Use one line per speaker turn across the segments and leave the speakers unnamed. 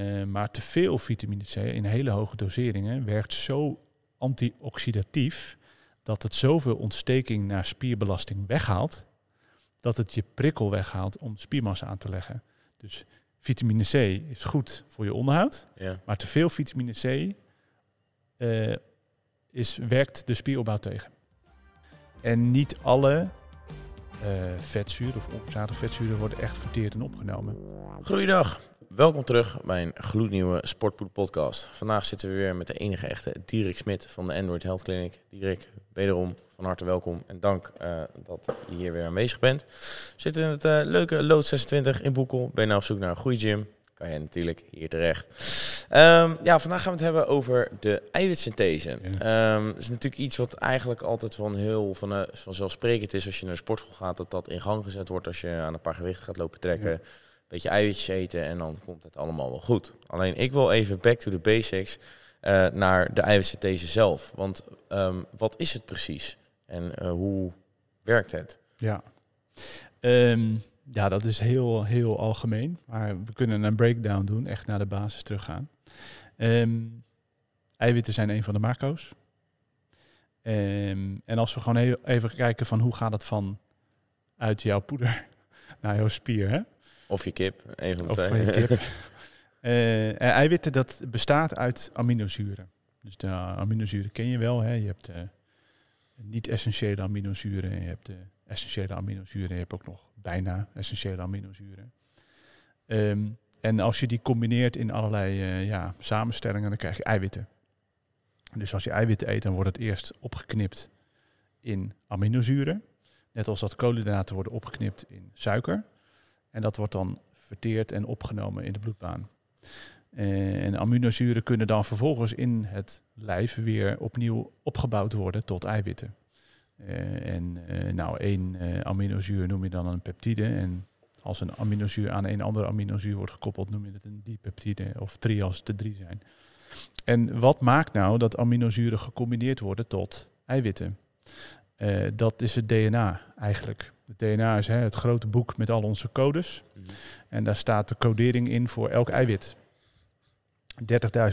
Eh, maar te veel vitamine C in hele hoge doseringen werkt zo antioxidatief dat het zoveel ontsteking naar spierbelasting weghaalt, dat het je prikkel weghaalt om spiermassa aan te leggen. Dus vitamine C is goed voor je onderhoud,
Ja.
maar te veel vitamine C eh, is, werkt de spieropbouw tegen. En niet alle eh, vetzuren of onverzadigde vetzuren worden echt verteerd en opgenomen.
Goeiedag, welkom terug bij een gloednieuwe Sportpoed podcast. Vandaag zitten we weer met de enige echte Dirk Smit van de Android Health Clinic. Dirk, wederom van harte welkom en dank eh, dat je hier weer aanwezig bent. We zitten in het eh, leuke Lood 26 in Boekel. Ben je nou op zoek naar een goede gym? Kan je natuurlijk hier terecht. Ehm, ja, vandaag gaan we het hebben over de eiwitsynthese. Ehm, dat is natuurlijk iets wat eigenlijk altijd van heel van, eh, vanzelfsprekend is als je naar de sportschool gaat, dat dat in gang gezet wordt als je aan een paar gewichten gaat lopen trekken.
Ja.
Beetje eiwitjes eten en dan komt het allemaal wel goed. Alleen ik wil even back to the basics eh, naar de eiwitsynthese zelf. Want ehm, wat is het precies en eh, hoe werkt het?
Ja. Ehm, ja, dat is heel, heel algemeen. Maar we kunnen een breakdown doen, echt naar de basis teruggaan. Ehm, eiwitten zijn een van de macro's. En als we gewoon even kijken van hoe gaat het van uit jouw poeder naar jouw spier, hè?
Of je kip, een van de twee.
van je kip. Eh, en eiwitten, dat bestaat uit aminozuren. Dus de aminozuren ken je wel. Hè? Je hebt de niet-essentiële aminozuren. Je hebt de essentiële aminozuren. Je hebt ook nog bijna essentiële aminozuren. Ehm, en als je die combineert in allerlei eh, ja, samenstellingen, dan krijg je eiwitten. Dus als je eiwitten eet, dan wordt het eerst opgeknipt in aminozuren. Net als dat koolhydraten worden opgeknipt in suiker. En dat wordt dan verteerd en opgenomen in de bloedbaan. En aminozuren kunnen dan vervolgens in het lijf weer opnieuw opgebouwd worden tot eiwitten. Eh, en eh, nou, één eh, aminozuur noem je dan een peptide. En als een aminozuur aan een andere aminozuur wordt gekoppeld, noem je het een dipeptide of het er drie zijn. En wat maakt nou dat aminozuren gecombineerd worden tot eiwitten? Dat is het DNA eigenlijk. Het DNA is hè, het grote boek met al onze codes. En daar staat de codering in voor elk eiwit.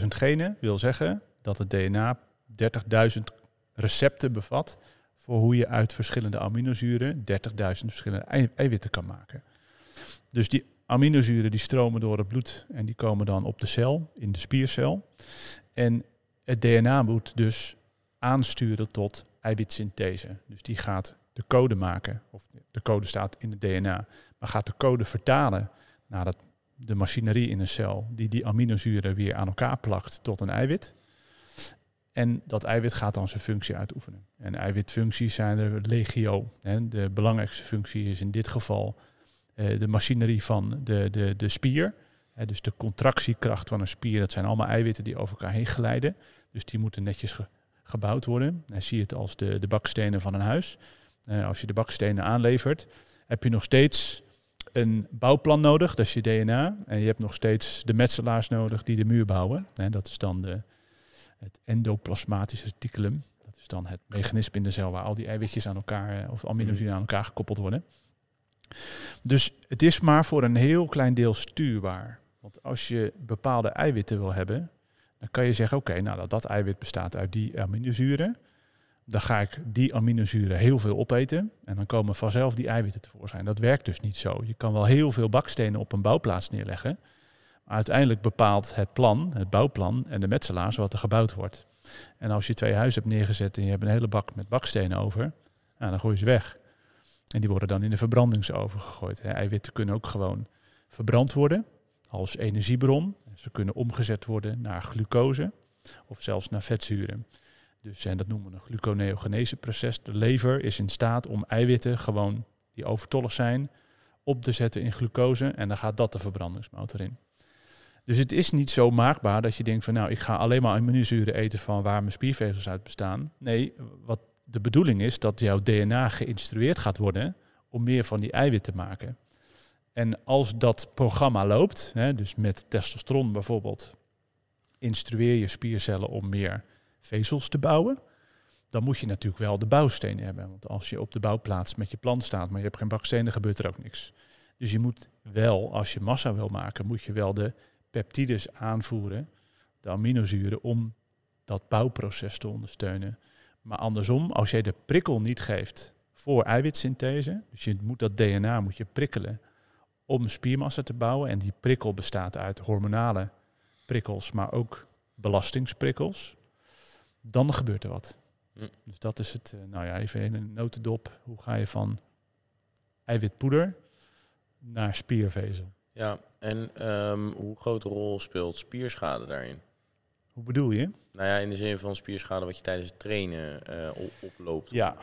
30.000 genen wil zeggen dat het DNA 30.000 recepten bevat voor hoe je uit verschillende aminozuren 30.000 verschillende ei- eiwitten kan maken. Dus die aminozuren die stromen door het bloed en die komen dan op de cel, in de spiercel. En het DNA moet dus aansturen tot eiwitsynthese. Dus die gaat de code maken, of de code staat in het DNA, maar gaat de code vertalen naar dat, de machinerie in een cel, die die aminozuren weer aan elkaar plakt tot een eiwit. En dat eiwit gaat dan zijn functie uitoefenen. En eiwitfuncties zijn er legio. De belangrijkste functie is in dit geval eh, de machinerie van de, de, de spier. Dus de contractiekracht van een spier, dat zijn allemaal eiwitten die over elkaar heen glijden. Dus die moeten netjes ge- gebouwd worden. En zie het als de, de bakstenen van een huis. Eh, als je de bakstenen aanlevert, heb je nog steeds een bouwplan nodig, dat is je DNA. En je hebt nog steeds de metselaars nodig die de muur bouwen. En dat is dan de, het endoplasmatisch reticulum. Dat is dan het mechanisme in de cel waar al die eiwitjes aan elkaar, eh, of aminozuren aan elkaar gekoppeld worden. Dus het is maar voor een heel klein deel stuurbaar. Want als je bepaalde eiwitten wil hebben, dan kan je zeggen, oké, nou dat, dat eiwit bestaat uit die aminozuren. Dan ga ik die aminozuren heel veel opeten en dan komen vanzelf die eiwitten tevoorschijn. Dat werkt dus niet zo. Je kan wel heel veel bakstenen op een bouwplaats neerleggen. Maar uiteindelijk bepaalt het plan, het bouwplan en de metselaars wat er gebouwd wordt. En als je twee huizen hebt neergezet en je hebt een hele bak met bakstenen over, nou, dan gooi je ze weg. En die worden dan in de verbrandingsoven gegooid. Eiwitten kunnen ook gewoon verbrand worden als energiebron. Ze kunnen omgezet worden naar glucose of zelfs naar vetzuren. Dus en dat noemen we een gluconeogeneseproces. De lever is in staat om eiwitten gewoon die overtollig zijn op te zetten in glucose en dan gaat dat de verbrandingsmotor in. Dus het is niet zo maakbaar dat je denkt van nou ik ga alleen maar aminozuren eten van waar mijn spiervezels uit bestaan. Nee, wat de bedoeling is dat jouw DNA geïnstrueerd gaat worden om meer van die eiwitten te maken. En als dat programma loopt, hè, dus met testosteron bijvoorbeeld, instrueer je spiercellen om meer vezels te bouwen, dan moet je natuurlijk wel de bouwstenen hebben. Want als je op de bouwplaats met je plan staat, maar je hebt geen bakstenen, gebeurt er ook niks. Dus je moet wel, als je massa wil maken, moet je wel de peptides aanvoeren, de aminozuren, om dat bouwproces te ondersteunen. Maar andersom, als jij de prikkel niet geeft voor eiwitsynthese, dus je moet dat DNA moet je prikkelen om spiermassa te bouwen. En die prikkel bestaat uit hormonale prikkels, maar ook belastingsprikkels. Dan gebeurt er wat.
Hm.
Dus dat is het, eh, nou ja, even in een notendop. Hoe ga je van eiwitpoeder naar spiervezel?
Ja, en ehm, hoe grote rol speelt spierschade daarin?
Hoe bedoel je?
Nou ja, in de zin van spierschade wat je tijdens het trainen eh, op- oploopt.
Ja.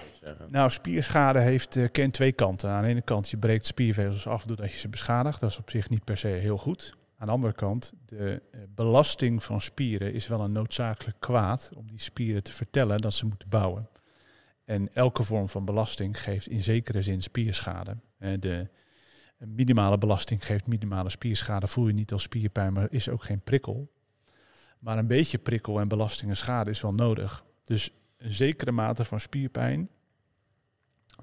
Nou, spierschade heeft, eh, kent twee kanten. Aan de ene kant, je breekt spiervezels af doordat je ze beschadigt. Dat is op zich niet per se heel goed. Aan de andere kant, de eh, belasting van spieren is wel een noodzakelijk kwaad om die spieren te vertellen dat ze moeten bouwen. En elke vorm van belasting geeft in zekere zin spierschade. Eh, De minimale belasting geeft minimale spierschade. Voel je niet als spierpijn, maar is ook geen prikkel. Maar een beetje prikkel en belasting en schade is wel nodig. Dus een zekere mate van spierpijn,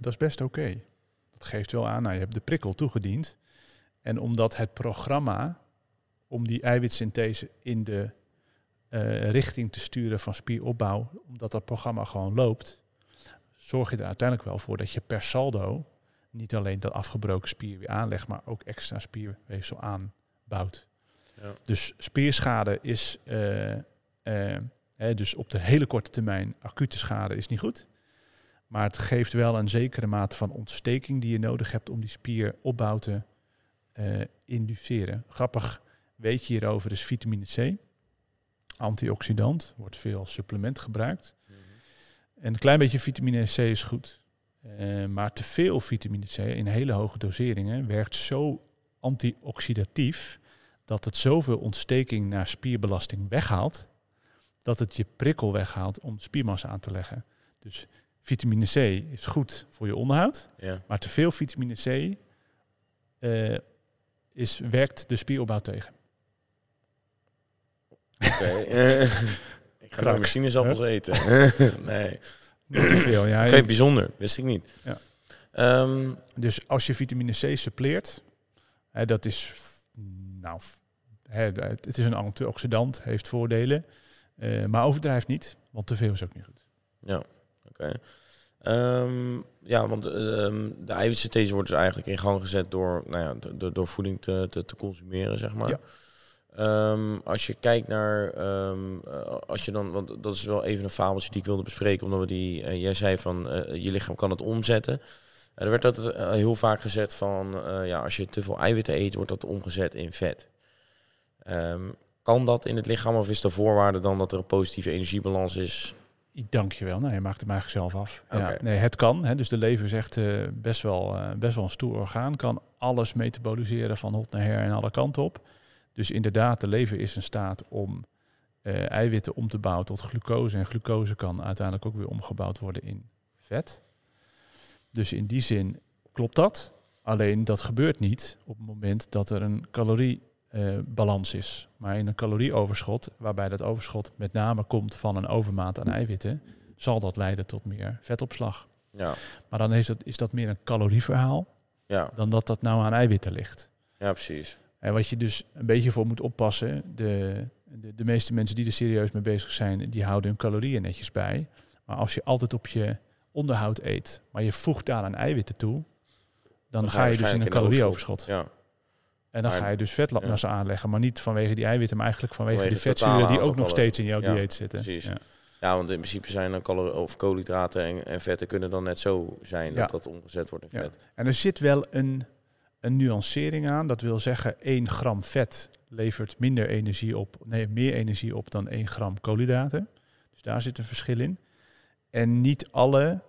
dat is best oké. Dat geeft wel aan, nou, je hebt de prikkel toegediend. En omdat het programma om die eiwitsynthese in de eh, richting te sturen van spieropbouw, omdat dat programma gewoon loopt, zorg je er uiteindelijk wel voor dat je per saldo niet alleen dat afgebroken spier weer aanlegt, maar ook extra spierweefsel aanbouwt.
Ja.
Dus spierschade is, eh, eh, hè, dus op de hele korte termijn, acute schade is niet goed. Maar het geeft wel een zekere mate van ontsteking die je nodig hebt om die spieropbouw te induceren. Grappig weet je hierover is vitamine C. Antioxidant, wordt veel als supplement gebruikt.
Mhm.
En een klein beetje vitamine C is goed. Eh, maar te veel vitamine C in hele hoge doseringen werkt zo antioxidatief dat het zoveel ontsteking naar spierbelasting weghaalt, dat het je prikkel weghaalt om spiermassa aan te leggen. Dus vitamine C is goed voor je onderhoud,
Ja,
maar te veel vitamine C eh, is, werkt de spieropbouw tegen.
Oké. Eh, ik ga mijn sinaasappels eten. nee,
Niet te veel, ja.
oké, bijzonder. Wist ik niet.
Ja.
Ehm,
Dus als je vitamine C suppleert, hè, dat is, nou, hè, het is een antioxidant, heeft voordelen, eh, maar overdrijf niet, want te veel is ook niet goed.
Ja, oké. Ehm, ja, want ehm, de eiwitsynthese wordt dus eigenlijk in gang gezet door, nou ja, do- door, door voeding te, te, te consumeren, zeg maar.
Ja.
Ehm, als je kijkt naar, eh, als je dan, want dat is wel even een fabeltje die ik wilde bespreken, omdat we die, eh, jij zei van, eh, je lichaam kan het omzetten. er werd dat heel vaak gezegd van, ja, als je te veel eiwitten eet, wordt dat omgezet in vet. Ehm, kan dat in het lichaam of is de voorwaarde dan dat er een positieve energiebalans is?
Dank je wel. Nou, je maakt hem eigenlijk zelf af. Ja, nee, het kan. Hè, dus de lever is echt best, wel, best wel een stoer orgaan. Kan alles metaboliseren van hot naar her en alle kanten op. Dus inderdaad, de lever is in staat om eh, eiwitten om te bouwen tot glucose. En glucose kan uiteindelijk ook weer omgebouwd worden in vet. Dus in die zin klopt dat. Alleen dat gebeurt niet op het moment dat er een caloriebalans is. Maar in een calorieoverschot, waarbij dat overschot met name komt van een overmaat aan eiwitten, zal dat leiden tot meer vetopslag.
Ja,
Maar dan is dat, is dat meer een calorieverhaal
ja,
dan dat dat nou aan eiwitten ligt.
ja precies.
En wat je dus een beetje voor moet oppassen, de, de, de meeste mensen die er serieus mee bezig zijn, die houden hun calorieën netjes bij. Maar als je altijd op je onderhoud eet, maar je voegt daar aan eiwitten toe, dan,
Dan
ga je dus in een calorieoverschot.
Ja,
En dan
Maar-
ga je dus vetmassa aanleggen, maar niet vanwege die eiwitten, maar eigenlijk vanwege,
Vanwege
de vetzuren die ook nog steeds in jouw.
Ja,
dieet zitten.
precies.
Ja.
ja want in principe zijn dan calorieën of koolhydraten en, en vetten kunnen dan net zo zijn dat dat omgezet wordt in
Ja.
vet.
En er zit wel een, een nuancering aan. Dat wil zeggen, 1 gram vet levert minder energie op, nee, meer energie op dan 1 gram koolhydraten. Dus daar zit een verschil in. En niet alle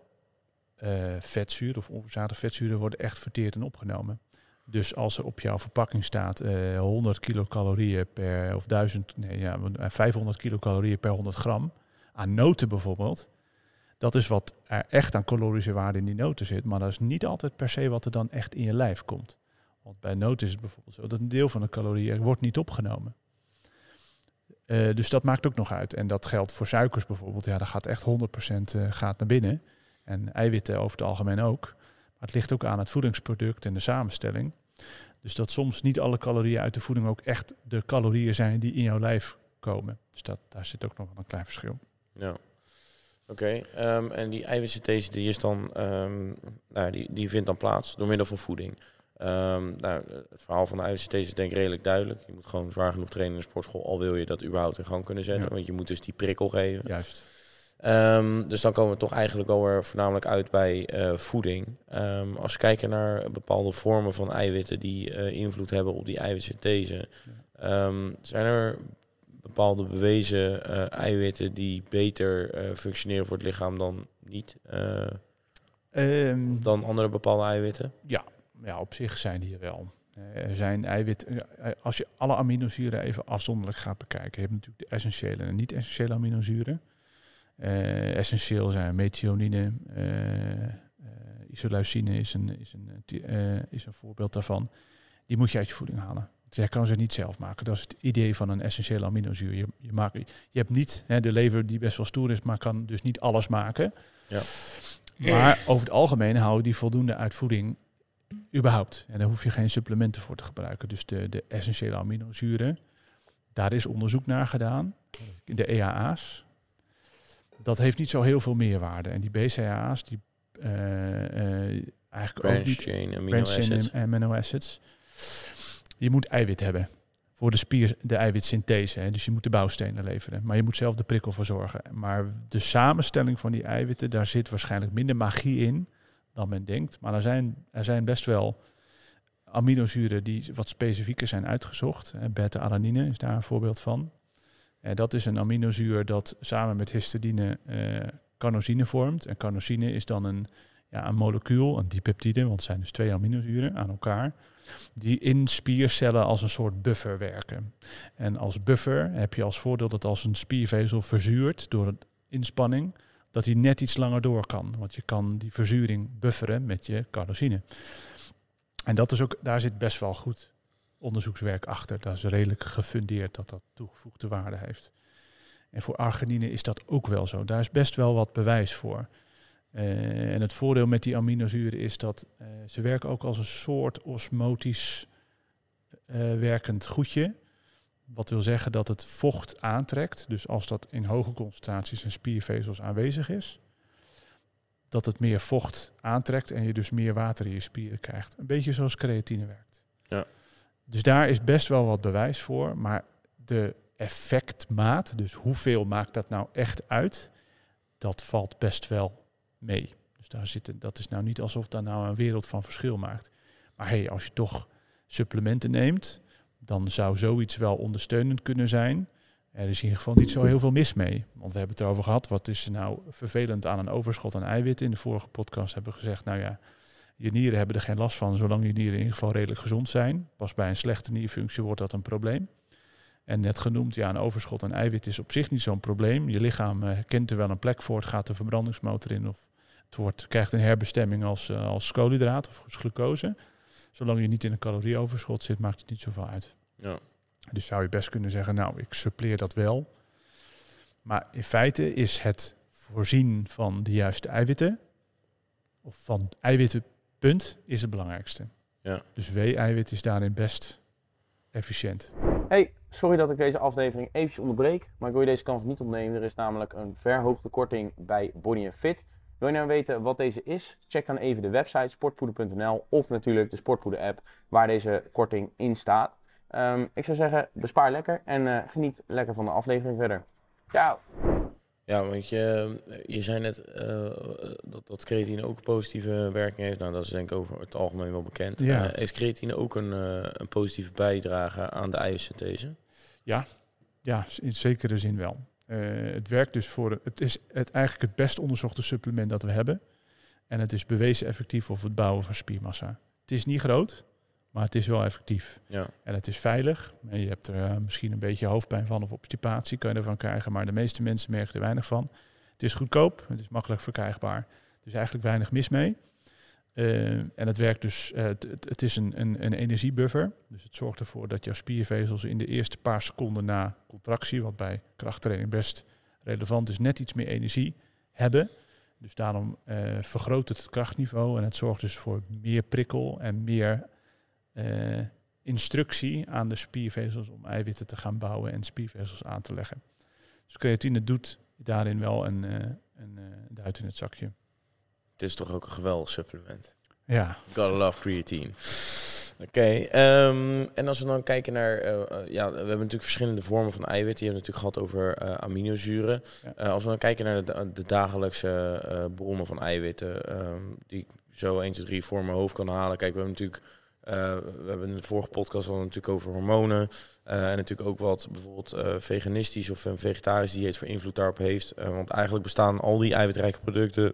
eh, vetzuren of onverzadigde vetzuren worden echt verteerd en opgenomen. Dus als er op jouw verpakking staat eh 100 kilocalorieën per, of 1000, nee, ja, eh, 500 kilocalorieën per 100 gram aan noten bijvoorbeeld, dat is wat er echt aan calorische waarde in die noten zit. Maar dat is niet altijd per se wat er dan echt in je lijf komt. Want bij noten is het bijvoorbeeld zo dat een deel van de calorieën wordt niet opgenomen. Eh, dus dat maakt ook nog uit. En dat geldt voor suikers bijvoorbeeld. Ja, daar gaat echt 100% eh, gaat naar binnen. En eiwitten over het algemeen ook. Maar het ligt ook aan het voedingsproduct en de samenstelling. Dus dat soms niet alle calorieën uit de voeding ook echt de calorieën zijn die in jouw lijf komen. Dus dat, daar zit ook nog wel een klein verschil.
Ja. Oké, ehm, en die eiwitsynthese die is dan, ehm, nou, die, die vindt dan plaats door middel van voeding. Ehm, nou, het verhaal van de eiwitsynthese is denk ik redelijk duidelijk. Je moet gewoon zwaar genoeg trainen in de sportschool, al wil je dat überhaupt in gang kunnen zetten.
Ja.
Want je moet dus die prikkel geven.
Juist.
Ehm, dus dan komen we toch eigenlijk alweer voornamelijk uit bij eh, voeding. Ehm, als we kijken naar bepaalde vormen van eiwitten die eh, invloed hebben op die eiwitsynthese. Zijn er bepaalde bewezen eh, eiwitten die beter eh, functioneren voor het lichaam dan niet? eh, dan andere bepaalde eiwitten?
ja, op zich zijn die wel. Eh, Er zijn eiwitten, eh, als je alle aminozuren even afzonderlijk gaat bekijken, je hebt natuurlijk de essentiële en niet-essentiële aminozuren. Eh, essentieel zijn methionine, eh, isoleucine is een, is, een, is een voorbeeld daarvan. Die moet je uit je voeding halen. Jij kan ze niet zelf maken. Dat is het idee van een essentiële aminozuur. Je, je, maakt, je hebt niet hè, de lever die best wel stoer is, maar kan dus niet alles maken.
Ja.
Maar over het algemeen houden die voldoende uit voeding überhaupt. En daar hoef je geen supplementen voor te gebruiken. Dus de, de essentiële aminozuren, daar is onderzoek naar gedaan. De EAA's. Dat heeft niet zo heel veel meerwaarde. En die BCAA's, die eh, eh, eigenlijk ook
Branch
niet
chain amino acids.
in amino acids. Je moet eiwit hebben voor de spier, de eiwitsynthese. Hè. Dus je moet de bouwstenen leveren. Maar je moet zelf de prikkel verzorgen. Maar de samenstelling van die eiwitten, daar zit waarschijnlijk minder magie in dan men denkt. Maar er zijn, er zijn best wel aminozuren die wat specifieker zijn uitgezocht. Beta-alanine is daar een voorbeeld van. En dat is een aminozuur dat samen met histidine eh carnosine vormt. En carnosine is dan een, ja, een molecuul, een dipeptide, want het zijn dus twee aminozuren aan elkaar, die in spiercellen als een soort buffer werken. En als buffer heb je als voordeel dat als een spiervezel verzuurt door inspanning, dat hij net iets langer door kan. Want je kan die verzuring bufferen met je carnosine. En dat is ook, daar zit best wel goed onderzoekswerk achter. Dat is redelijk gefundeerd dat dat toegevoegde waarde heeft. En voor arginine is dat ook wel zo. Daar is best wel wat bewijs voor. Eh, en het voordeel met die aminozuren is dat eh, ze werken ook als een soort osmotisch eh, werkend goedje. Wat wil zeggen dat het vocht aantrekt. Dus als dat in hoge concentraties in spiervezels aanwezig is, dat het meer vocht aantrekt en je dus meer water in je spieren krijgt. Een beetje zoals creatine werkt.
Ja.
Dus daar is best wel wat bewijs voor. Maar de effectmaat, dus hoeveel maakt dat nou echt uit, dat valt best wel mee. Dus daar zit, dat is nou niet alsof dat nou een wereld van verschil maakt. Maar hey, als je toch supplementen neemt, dan zou zoiets wel ondersteunend kunnen zijn. Er is in ieder geval niet zo heel veel mis mee. Want we hebben het erover gehad. Wat is nou vervelend aan een overschot aan eiwitten? In de vorige podcast hebben we gezegd, nou ja, je nieren hebben er geen last van, zolang je nieren in ieder geval redelijk gezond zijn. Pas bij een slechte nierfunctie wordt dat een probleem. En net genoemd, ja, een overschot aan eiwit is op zich niet zo'n probleem. Je lichaam eh, kent er wel een plek voor, het gaat de verbrandingsmotor in of het wordt, krijgt een herbestemming als, eh, als koolhydraat of als glucose. Zolang je niet in een calorieoverschot zit, maakt het niet zoveel uit.
Ja.
Dus zou je best kunnen zeggen, nou, ik suppleer dat wel. Maar in feite is het voorzien van de juiste eiwitten, of van eiwittenpunt, is het belangrijkste.
Ja.
Dus W-eiwit is daarin best efficiënt.
Hey, sorry dat ik deze aflevering eventjes onderbreek, maar ik wil je deze kans niet ontnemen. Er is namelijk een verhoogde korting bij Body Fit. Wil je nou weten wat deze is? Check dan even de website sportpoeder.nl of natuurlijk de Sportpoeder app waar deze korting in staat. Ehm, ik zou zeggen, bespaar lekker en eh, geniet lekker van de aflevering verder. Ciao!
Ja, want je, je zei net eh, dat, dat creatine ook positieve werking heeft. Nou, dat is denk ik over het algemeen wel bekend.
Ja.
Eh, heeft creatine ook een, eh, een positieve bijdrage aan de eiwitsynthese?
Ja, in zekere zin wel. Eh, het werkt dus voor. Het is het eigenlijk het best onderzochte supplement dat we hebben. En het is bewezen effectief voor het bouwen van spiermassa. Het is niet groot, maar het is wel effectief.
Ja.
En het is veilig. En je hebt er eh, misschien een beetje hoofdpijn van of obstipatie kan je ervan krijgen. Maar de meeste mensen merken er weinig van. Het is goedkoop, het is makkelijk verkrijgbaar. Dus eigenlijk weinig mis mee. Eh, en het werkt dus, eh, het, het, is een, een, een energiebuffer. Dus het zorgt ervoor dat jouw spiervezels in de eerste paar seconden na contractie, wat bij krachttraining best relevant is, net iets meer energie hebben. Dus daarom eh, vergroot het krachtniveau en het zorgt dus voor meer prikkel en meer instructie aan de spiervezels om eiwitten te gaan bouwen en spiervezels aan te leggen. Dus creatine doet daarin wel een, een duit in het zakje.
Het is toch ook een geweldig supplement.
Ja.
Gotta love creatine. Oké, ehm, en als we dan kijken naar, uh, ja, we hebben natuurlijk verschillende vormen van eiwitten. Je hebt natuurlijk gehad over uh, aminozuren. Ja. als we dan kijken naar de, de dagelijkse bronnen van eiwitten, um, die ik zo 1, 2, 3 voor mijn hoofd kan halen. Kijk, we hebben natuurlijk, we hebben in de vorige podcast al natuurlijk over hormonen. en natuurlijk ook wat bijvoorbeeld veganistisch of een vegetarisch dieet voor invloed daarop heeft. want eigenlijk bestaan al die eiwitrijke producten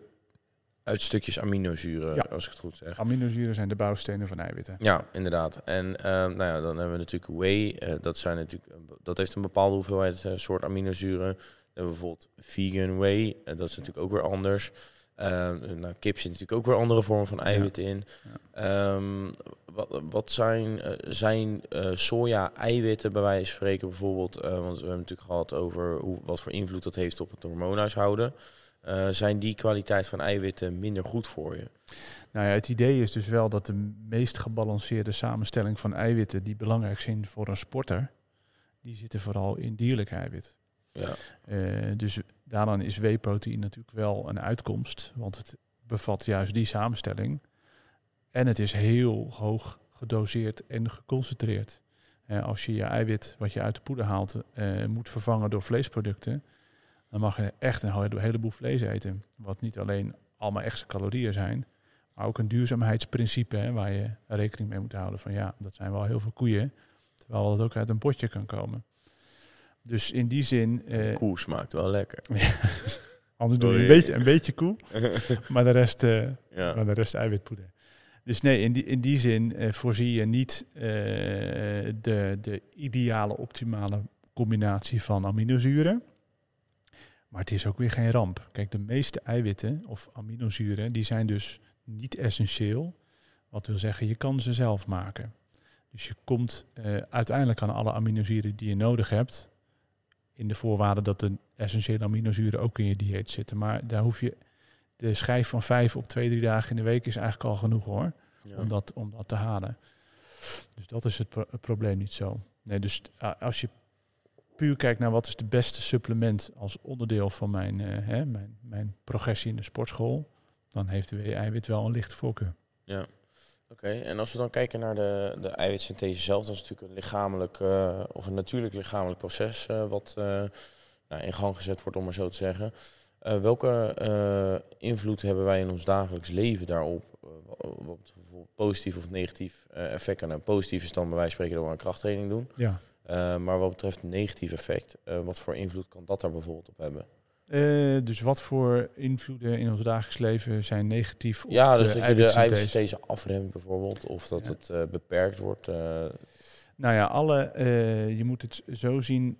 uit stukjes aminozuren, ja. als ik het goed zeg.
Aminozuren zijn de bouwstenen van eiwitten.
Ja, inderdaad. En uh, nou ja, dan hebben we natuurlijk whey. Uh, dat, zijn natuurlijk, dat heeft een bepaalde hoeveelheid uh, soort aminozuren. Dan hebben we bijvoorbeeld vegan whey. dat is natuurlijk ook weer anders. nou, kip zit natuurlijk ook weer andere vormen van eiwitten ja. in. Ja. Um, wat, wat zijn, zijn soja-eiwitten bij wijze van spreken bijvoorbeeld? want we hebben natuurlijk gehad over hoe, wat voor invloed dat heeft op het hormoonhuishouden. Uh, zijn die kwaliteit van eiwitten minder goed voor je?
Nou ja, het idee is dus wel dat de meest gebalanceerde samenstelling van eiwitten die belangrijk zijn voor een sporter, die zitten vooral in dierlijk eiwit. Ja. Uh, dus daaraan is whey-proteïne natuurlijk wel een uitkomst, want het bevat juist die samenstelling. En het is heel hoog gedoseerd en geconcentreerd. Uh, als je je eiwit, wat je uit de poeder haalt, moet vervangen door vleesproducten, dan mag je echt een heleboel vlees eten. Wat niet alleen allemaal extra calorieën zijn, maar ook een duurzaamheidsprincipe hè, waar je rekening mee moet houden. Van ja, dat zijn wel heel veel koeien, terwijl het ook uit een potje kan komen. Dus in die zin...
Uh, koe smaakt wel lekker.
Anders doe je een beetje, een beetje koe, maar de rest, uh, ja. maar de rest eiwitpoeder. Dus nee, in die, in die zin uh, voorzie je niet de, de ideale, optimale combinatie van aminozuren. Maar het is ook weer geen ramp. Kijk, de meeste eiwitten of aminozuren, die zijn dus niet essentieel. Wat wil zeggen, je kan ze zelf maken. Dus je komt uh, uiteindelijk aan alle aminozuren die je nodig hebt. In de voorwaarde dat de essentiële aminozuren ook in je dieet zitten. Maar daar hoef je. De schijf van vijf op twee, drie dagen in de week is eigenlijk al genoeg hoor. Ja. Om, dat, om dat te halen. Dus dat is het, pro het probleem niet zo. Nee, dus uh, als je puur kijk naar wat is de beste supplement als onderdeel van mijn, uh, hè, mijn, mijn progressie in de sportschool, dan heeft de eiwit wel een lichte voorkeur.
Ja, oké. En als we dan kijken naar de, de eiwitsynthese zelf, dat is natuurlijk een lichamelijk uh, of een natuurlijk lichamelijk proces uh, wat nou, in gang gezet wordt, om maar zo te zeggen. welke invloed hebben wij in ons dagelijks leven daarop? wat positief of negatief effect kan hebben? Positief is dan bij wijze van spreken dat we een krachttraining doen.
Ja.
Uh, maar wat betreft negatief effect, uh, wat voor invloed kan dat daar bijvoorbeeld op hebben?
Uh, dus wat voor invloeden in ons dagelijks leven zijn negatief op
ja, dus
de
dat je de eiwitsynthese afremt bijvoorbeeld, of dat ja. het beperkt wordt.
Nou ja, alle, je moet het zo zien,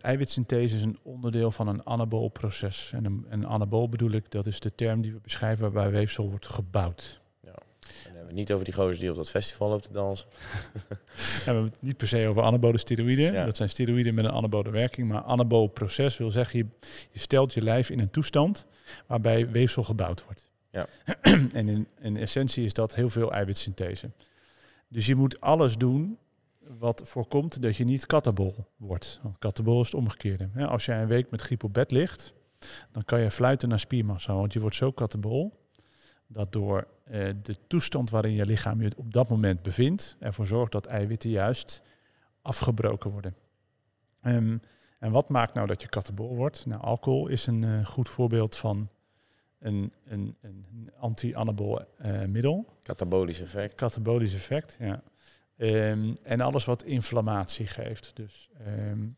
eiwitsynthese is een onderdeel van een anabool proces. En een, een anabool bedoel ik, dat is de term die we beschrijven waarbij weefsel wordt gebouwd
niet over die gozer die op dat festival loopt te dansen.
ja, we hebben het niet per se over anabole steroïden. Ja. Dat zijn steroïden met een anabole werking. Maar anabool proces wil zeggen, je, je stelt je lijf in een toestand waarbij weefsel gebouwd wordt.
Ja.
en in, in essentie is dat heel veel eiwitsynthese. Dus je moet alles doen wat voorkomt dat je niet katabol wordt. Want katabol is het omgekeerde. Als jij een week met griep op bed ligt, dan kan je fluiten naar spiermassa. Want je wordt zo katabol dat door uh, de toestand waarin je lichaam je op dat moment bevindt, ervoor zorgt dat eiwitten juist afgebroken worden. Um, en wat maakt nou dat je katabol wordt? Nou, alcohol is een uh, goed voorbeeld van een, een, een anti-anabol uh, middel.
Katabolisch effect.
Katabolisch effect, ja. Um, en alles wat inflammatie geeft. Dus um,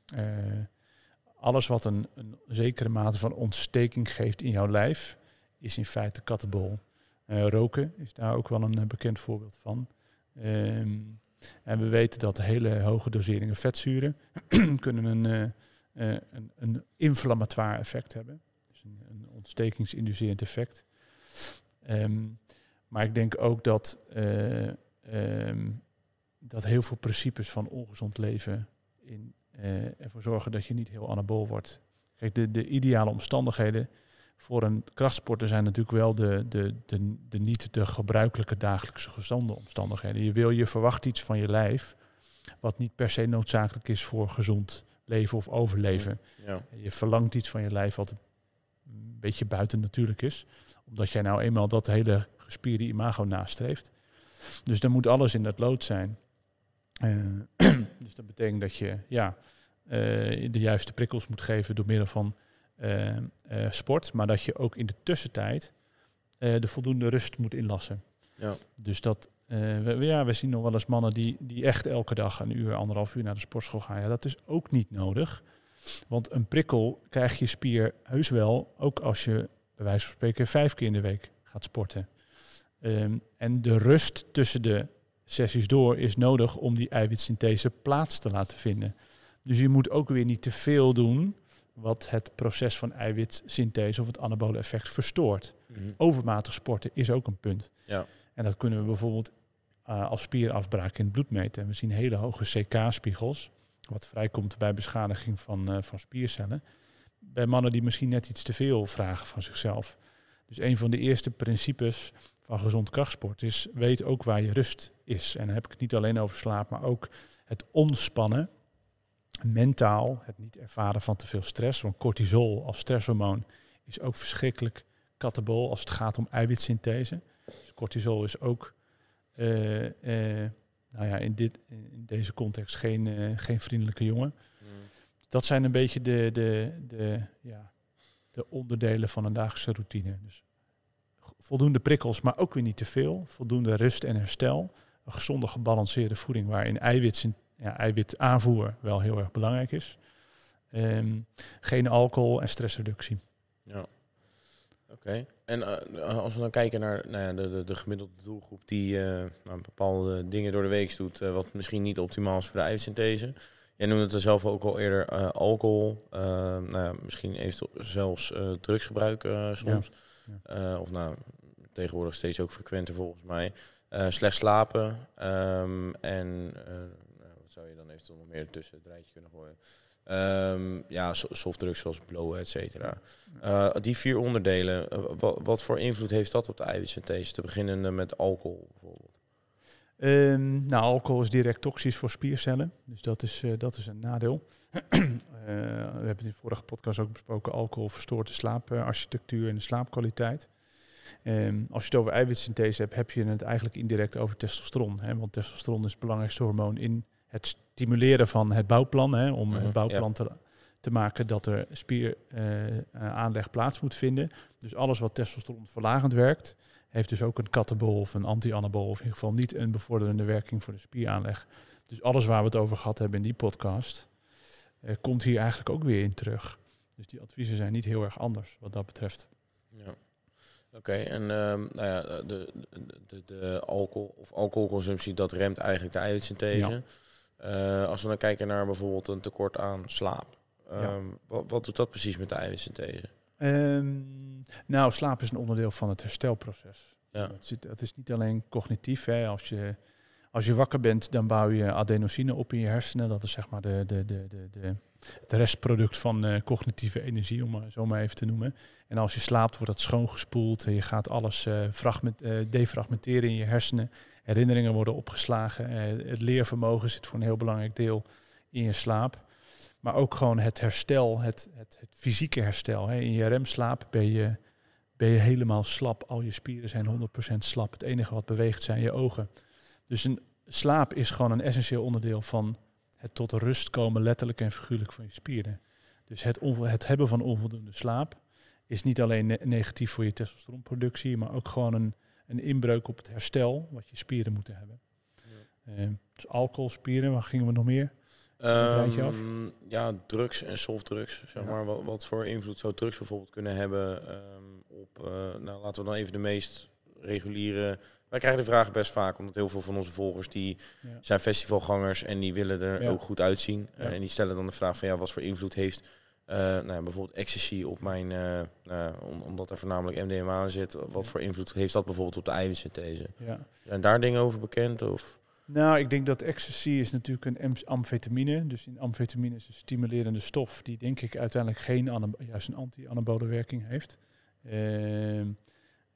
alles wat een, een zekere mate van ontsteking geeft in jouw lijf, is in feite katabol. Uh, roken is daar ook wel een uh, bekend voorbeeld van. Um, en we weten dat hele hoge doseringen vetzuren kunnen een, uh, een, een inflammatoire effect hebben. Dus een, een ontstekingsinducerend effect. Um, maar ik denk ook dat, um, dat heel veel principes van ongezond leven in, ervoor zorgen dat je niet heel anabool wordt. De, de ideale omstandigheden voor een krachtsporter zijn natuurlijk wel de, de, de, de niet de gebruikelijke dagelijkse gezonde omstandigheden. Je wil, je verwacht iets van je lijf wat niet per se noodzakelijk is voor gezond leven of overleven.
Ja.
Je verlangt iets van je lijf wat een beetje buiten natuurlijk is. Omdat jij nou eenmaal dat hele gespierde imago nastreeft. Dus dan moet alles in dat lood zijn. Eh, dus dat betekent dat je ja, eh, de juiste prikkels moet geven door middel van sport. Maar dat je ook in de tussentijd eh, de voldoende rust moet inlassen.
Ja.
Dus dat, eh, we, ja, we zien nog wel eens mannen die, die echt elke dag een uur, anderhalf uur naar de sportschool gaan. Ja, dat is ook niet nodig. Want een prikkel krijg je spier heus wel, ook als je bij wijze van spreken vijf keer in de week gaat sporten. Ehm, en de rust tussen de sessies door is nodig om die eiwitsynthese plaats te laten vinden. Dus je moet ook weer niet te veel doen wat het proces van eiwitsynthese of het anabole effect verstoort.
Mhm.
Overmatig sporten is ook een punt.
Ja.
En dat kunnen we bijvoorbeeld eh, als spierafbraak in het bloed meten. En we zien hele hoge CK-spiegels, wat vrijkomt bij beschadiging van, eh, van spiercellen. Bij mannen die misschien net iets te veel vragen van zichzelf. Dus een van de eerste principes van gezond krachtsport is, weet ook waar je rust is. En dan heb ik het niet alleen over slaap, maar ook het ontspannen, mentaal, het niet ervaren van te veel stress. Want cortisol als stresshormoon is ook verschrikkelijk katabol als het gaat om eiwitsynthese. Dus cortisol is ook eh, eh, nou ja, in, dit, in deze context geen, eh, geen vriendelijke jongen.
Mhm.
Dat zijn een beetje de, de, de, ja, de onderdelen van een dagelijkse routine. Dus voldoende prikkels, maar ook weer niet te veel. Voldoende rust en herstel. Een gezonde, gebalanceerde voeding waarin eiwit, ja, eiwitaanvoer wel heel erg belangrijk is. Ehm, geen alcohol en stressreductie.
Ja. Oké. En eh, als we dan kijken naar nou ja, de, de, de gemiddelde doelgroep die eh, nou, bepaalde dingen door de week doet, eh, wat misschien niet optimaal is voor de eiwitsynthese. Jij noemde het er zelf ook al eerder eh, alcohol, eh, nou ja, misschien eventueel zelfs eh, drugsgebruik eh, soms.
Ja.
Eh, of nou, tegenwoordig steeds ook frequenter volgens mij. Eh, slecht slapen ehm, en eh, zou je dan eventueel nog meer tussen het rijtje kunnen gooien? Ehm, ja, so- softdrugs zoals blowen, et cetera. Eh, die vier onderdelen, eh, wa- wat voor invloed heeft dat op de eiwitsynthese? Te beginnen eh, met alcohol bijvoorbeeld.
Ehm, nou, alcohol is direct toxisch voor spiercellen. Dus dat is, dat is een nadeel. We hebben het in de vorige podcast ook besproken. Alcohol verstoort de slaaparchitectuur en de slaapkwaliteit. Ehm, als je het over eiwitsynthese hebt, heb je het eigenlijk indirect over testosteron. Hè? Want testosteron is het belangrijkste hormoon in het stimuleren van het bouwplan. Hè? Om
Mhm,
het bouwplan te, te maken dat er spieraanleg plaats moet vinden. Dus alles wat testosteron verlagend werkt, heeft dus ook een katabol of een anti-anabol, of in ieder geval niet een bevorderende werking voor de spieraanleg. Dus alles waar we het over gehad hebben in die podcast, eh, komt hier eigenlijk ook weer in terug. Dus die adviezen zijn niet heel erg anders wat dat betreft.
Ja. Oké, en ehm, nou ja, de, de, de, de alcohol of alcoholconsumptie, dat remt eigenlijk de eiwitsynthese. Eh, als we dan kijken naar bijvoorbeeld een tekort aan slaap.
Ja.
Ehm, wat, wat doet dat precies met de eiwitsynthese?
Ehm, nou, slaap is een onderdeel van het herstelproces.
Ja.
Zit, dat is niet alleen cognitief. Hè. Als, je, als je wakker bent, dan bouw je adenosine op in je hersenen. Dat is zeg maar de, de, de, de, de, het restproduct van eh, cognitieve energie, om maar zo maar even te noemen. En als je slaapt, wordt dat schoongespoeld. En je gaat alles eh, fragment, defragmenteren in je hersenen. Herinneringen worden opgeslagen. Eh, het leervermogen zit voor een heel belangrijk deel in je slaap. Maar ook gewoon het herstel, het, het, fysieke herstel. In je remslaap ben je, ben je helemaal slap. Al je spieren zijn 100% slap. Het enige wat beweegt zijn je ogen. Dus een slaap is gewoon een essentieel onderdeel van het tot rust komen, letterlijk en figuurlijk van je spieren. Dus het, het hebben van onvoldoende slaap is niet alleen ne- negatief voor je testosteronproductie, maar ook gewoon een, een inbreuk op het herstel wat je spieren moeten hebben. Eh, dus alcohol, spieren, waar gingen we nog meer?
Ehm, ja, drugs en softdrugs. Zeg
Ja.
maar. Wat, wat voor invloed zou drugs bijvoorbeeld kunnen hebben ehm, op, eh, nou laten we dan even de meest reguliere... Wij krijgen de vraag best vaak, omdat heel veel van onze volgers die
Ja.
zijn festivalgangers en die willen er
Ja.
ook goed uitzien. Eh, en die stellen dan de vraag van ja, wat voor invloed heeft eh, nou, ja, bijvoorbeeld ecstasy op mijn, eh, nou, om, omdat er voornamelijk MDMA in zit. Wat voor invloed heeft dat bijvoorbeeld op de eiwitsynthese?
Ja.
Zijn daar dingen over bekend? Of?
Nou, ik denk dat ecstasy is natuurlijk een am- amfetamine. Dus in amfetamine is een stimulerende stof die denk ik uiteindelijk geen juist een anti-anabole werking heeft.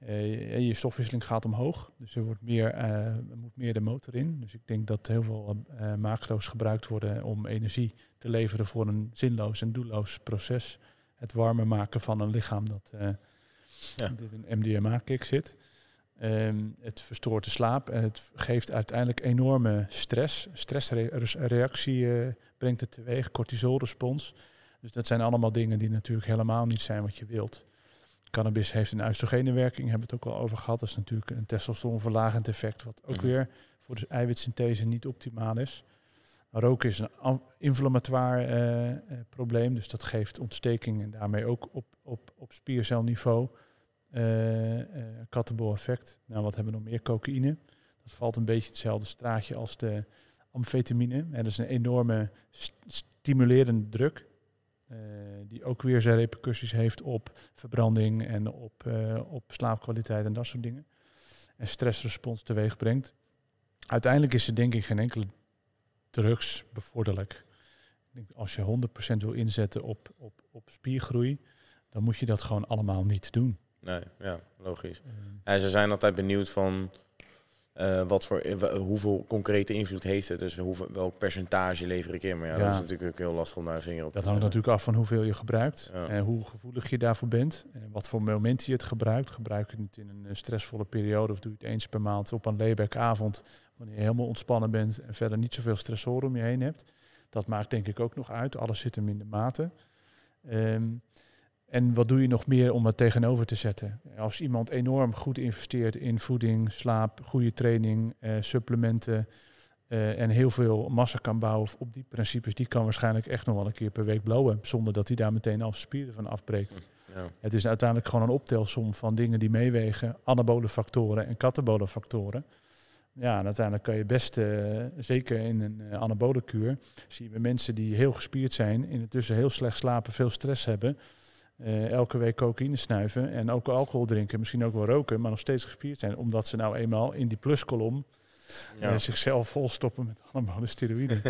Eh, je stofwisseling gaat omhoog, dus er, wordt meer, eh, er moet meer de motor in. Dus ik denk dat heel veel uh, macro's gebruikt worden om energie te leveren voor een zinloos en doelloos proces. Het warmer maken van een lichaam dat ja. dit een MDMA-kick zit. Ehm, het verstoort de slaap en het geeft uiteindelijk enorme stress. Stressreactie brengt het teweeg, cortisolrespons. Dus dat zijn allemaal dingen die natuurlijk helemaal niet zijn wat je wilt. Cannabis heeft een oestrogeenwerking, hebben we het ook al over gehad. Dat is natuurlijk een testosteronverlagend effect, wat ook mhm. weer voor de eiwitsynthese niet optimaal is. roken is een inflammatoire uh, probleem, dus dat geeft ontsteking en daarmee ook op, op, op spiercelniveau uh, effect. Nou, wat hebben we nog meer? Cocaïne. Dat valt een beetje hetzelfde straatje als de amfetamine. En dat is een enorme stimulerende druk. Uh, die ook weer zijn repercussies heeft op verbranding en op, uh, op slaapkwaliteit en dat soort dingen. En stressrespons teweeg brengt. Uiteindelijk is er denk ik geen enkele drugs bevorderlijk. Als je 100% wil inzetten op, op, op spiergroei, dan moet je dat gewoon allemaal niet doen.
Nee, ja, logisch. Uh, ze zijn altijd benieuwd van uh, wat voor, uh, hoeveel concrete invloed heeft het? Dus hoeveel, welk percentage lever ik in? Maar ja, dat is natuurlijk ook heel lastig om daar een vinger op
dat te Dat hangt natuurlijk af van hoeveel je gebruikt. En hoe gevoelig je daarvoor bent. En wat voor moment je het gebruikt. Gebruik je het in een stressvolle periode of doe je het eens per maand op een layback-avond. Wanneer je helemaal ontspannen bent en verder niet zoveel stressoren om je heen hebt. Dat maakt denk ik ook nog uit. Alles zit hem in de mate. Um, en wat doe je nog meer om het tegenover te zetten? Als iemand enorm goed investeert in voeding, slaap, goede training, eh, supplementen uh, en heel veel massa kan bouwen op die principes, die kan waarschijnlijk echt nog wel een keer per week blowen, zonder dat hij daar meteen al spieren van afbreekt. Ja. Het is uiteindelijk gewoon een optelsom van dingen die meewegen, anabole factoren en katabole factoren. Ja, en uiteindelijk kan je best, uh, zeker in een uh, anabole kuur, zien we mensen die heel gespierd zijn, in het tussen heel slecht slapen, veel stress hebben, uh, elke week cocaïne snuiven en ook alcohol drinken, misschien ook wel roken, maar nog steeds gespierd zijn, omdat ze nou eenmaal in die pluskolom ja. uh, zichzelf volstoppen met allemaal steroïden.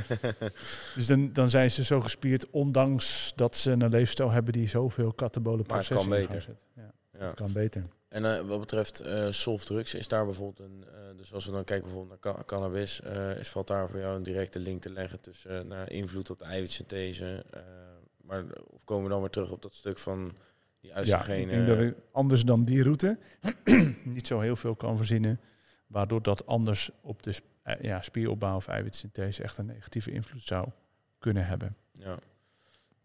dus dan, dan zijn ze zo gespierd, ondanks dat ze een leefstijl hebben die zoveel katabole processen
Maar het kan beter.
Ja, ja. Het kan beter.
En uh, wat betreft softdrugs, is daar bijvoorbeeld een, dus als we dan kijken bijvoorbeeld naar cannabis, is, valt daar voor jou een directe link te leggen tussen invloed op de eiwitsynthese, maar of komen we dan weer terug op dat stuk van die oestrogenen?
Ja, dat ik anders dan die route niet zo heel veel kan verzinnen, waardoor dat anders op de eh, ja, spieropbouw of eiwitsynthese echt een negatieve invloed zou kunnen hebben.
Ja.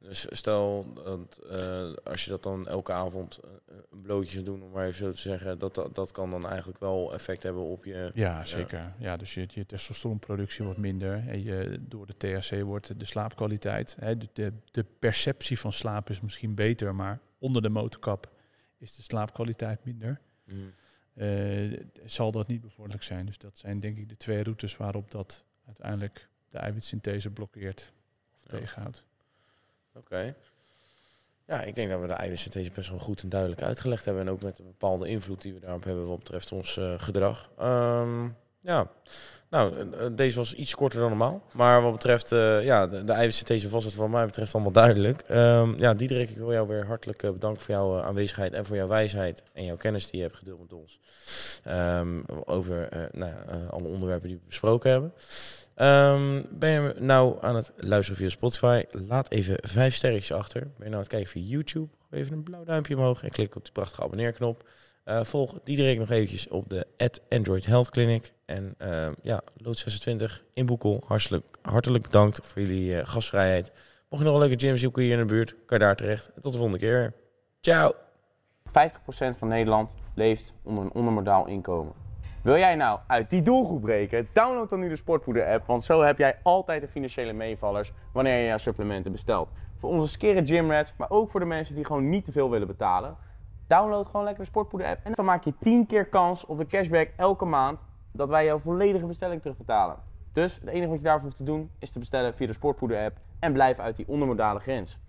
Dus stel dat uh, als je dat dan elke avond uh, een blootje zou doen, om maar even zo te zeggen, dat, dat, dat kan dan eigenlijk wel effect hebben op je.
Ja, zeker. Ja, dus je, je testosteronproductie wordt minder. En je, door de THC wordt de slaapkwaliteit. Hè, de, de, de perceptie van slaap is misschien beter, maar onder de motorkap is de slaapkwaliteit minder. Mm. Uh, zal dat niet bevorderlijk zijn. Dus dat zijn denk ik de twee routes waarop dat uiteindelijk de eiwitsynthese blokkeert of ja. tegenhoudt.
Oké. Ja, ik denk dat we de eiwitsynthese best wel goed en duidelijk uitgelegd hebben. En ook met een bepaalde invloed die we daarop hebben wat betreft ons uh, gedrag. Um, ja, nou, eh, deze was iets korter dan normaal. Maar wat betreft uh, ja, de, de eiwitsynthese was het wat mij betreft allemaal duidelijk. Um, ja, Diederik, ik wil jou weer hartelijk bedanken voor jouw aanwezigheid en voor jouw wijsheid en jouw kennis die je hebt gedeeld met ons. Um, over nou alle onderwerpen die we besproken hebben. Um, ben je nou aan het luisteren via Spotify? Laat even vijf sterretjes achter. Ben je nou aan het kijken via YouTube? Even een blauw duimpje omhoog en klik op die prachtige abonneerknop. Uh, volg Diederik nog eventjes op de Android Health Clinic. En uh, ja, Lood 26 in Boekel. Hartelijk, hartelijk bedankt voor jullie uh, gastvrijheid. Mocht je nog een leuke gym zoeken hier in de buurt, kan je daar terecht. tot de volgende keer. Ciao!
50% van Nederland leeft onder een ondermodaal inkomen. Wil jij nou uit die doelgroep breken? Download dan nu de Sportpoeder app, want zo heb jij altijd de financiële meevallers wanneer je jouw supplementen bestelt. Voor onze skere gymrats, maar ook voor de mensen die gewoon niet te veel willen betalen. Download gewoon lekker de Sportpoeder app en dan maak je 10 keer kans op de cashback elke maand dat wij jouw volledige bestelling terugbetalen. Dus het enige wat je daarvoor hoeft te doen is te bestellen via de Sportpoeder app en blijf uit die ondermodale grens.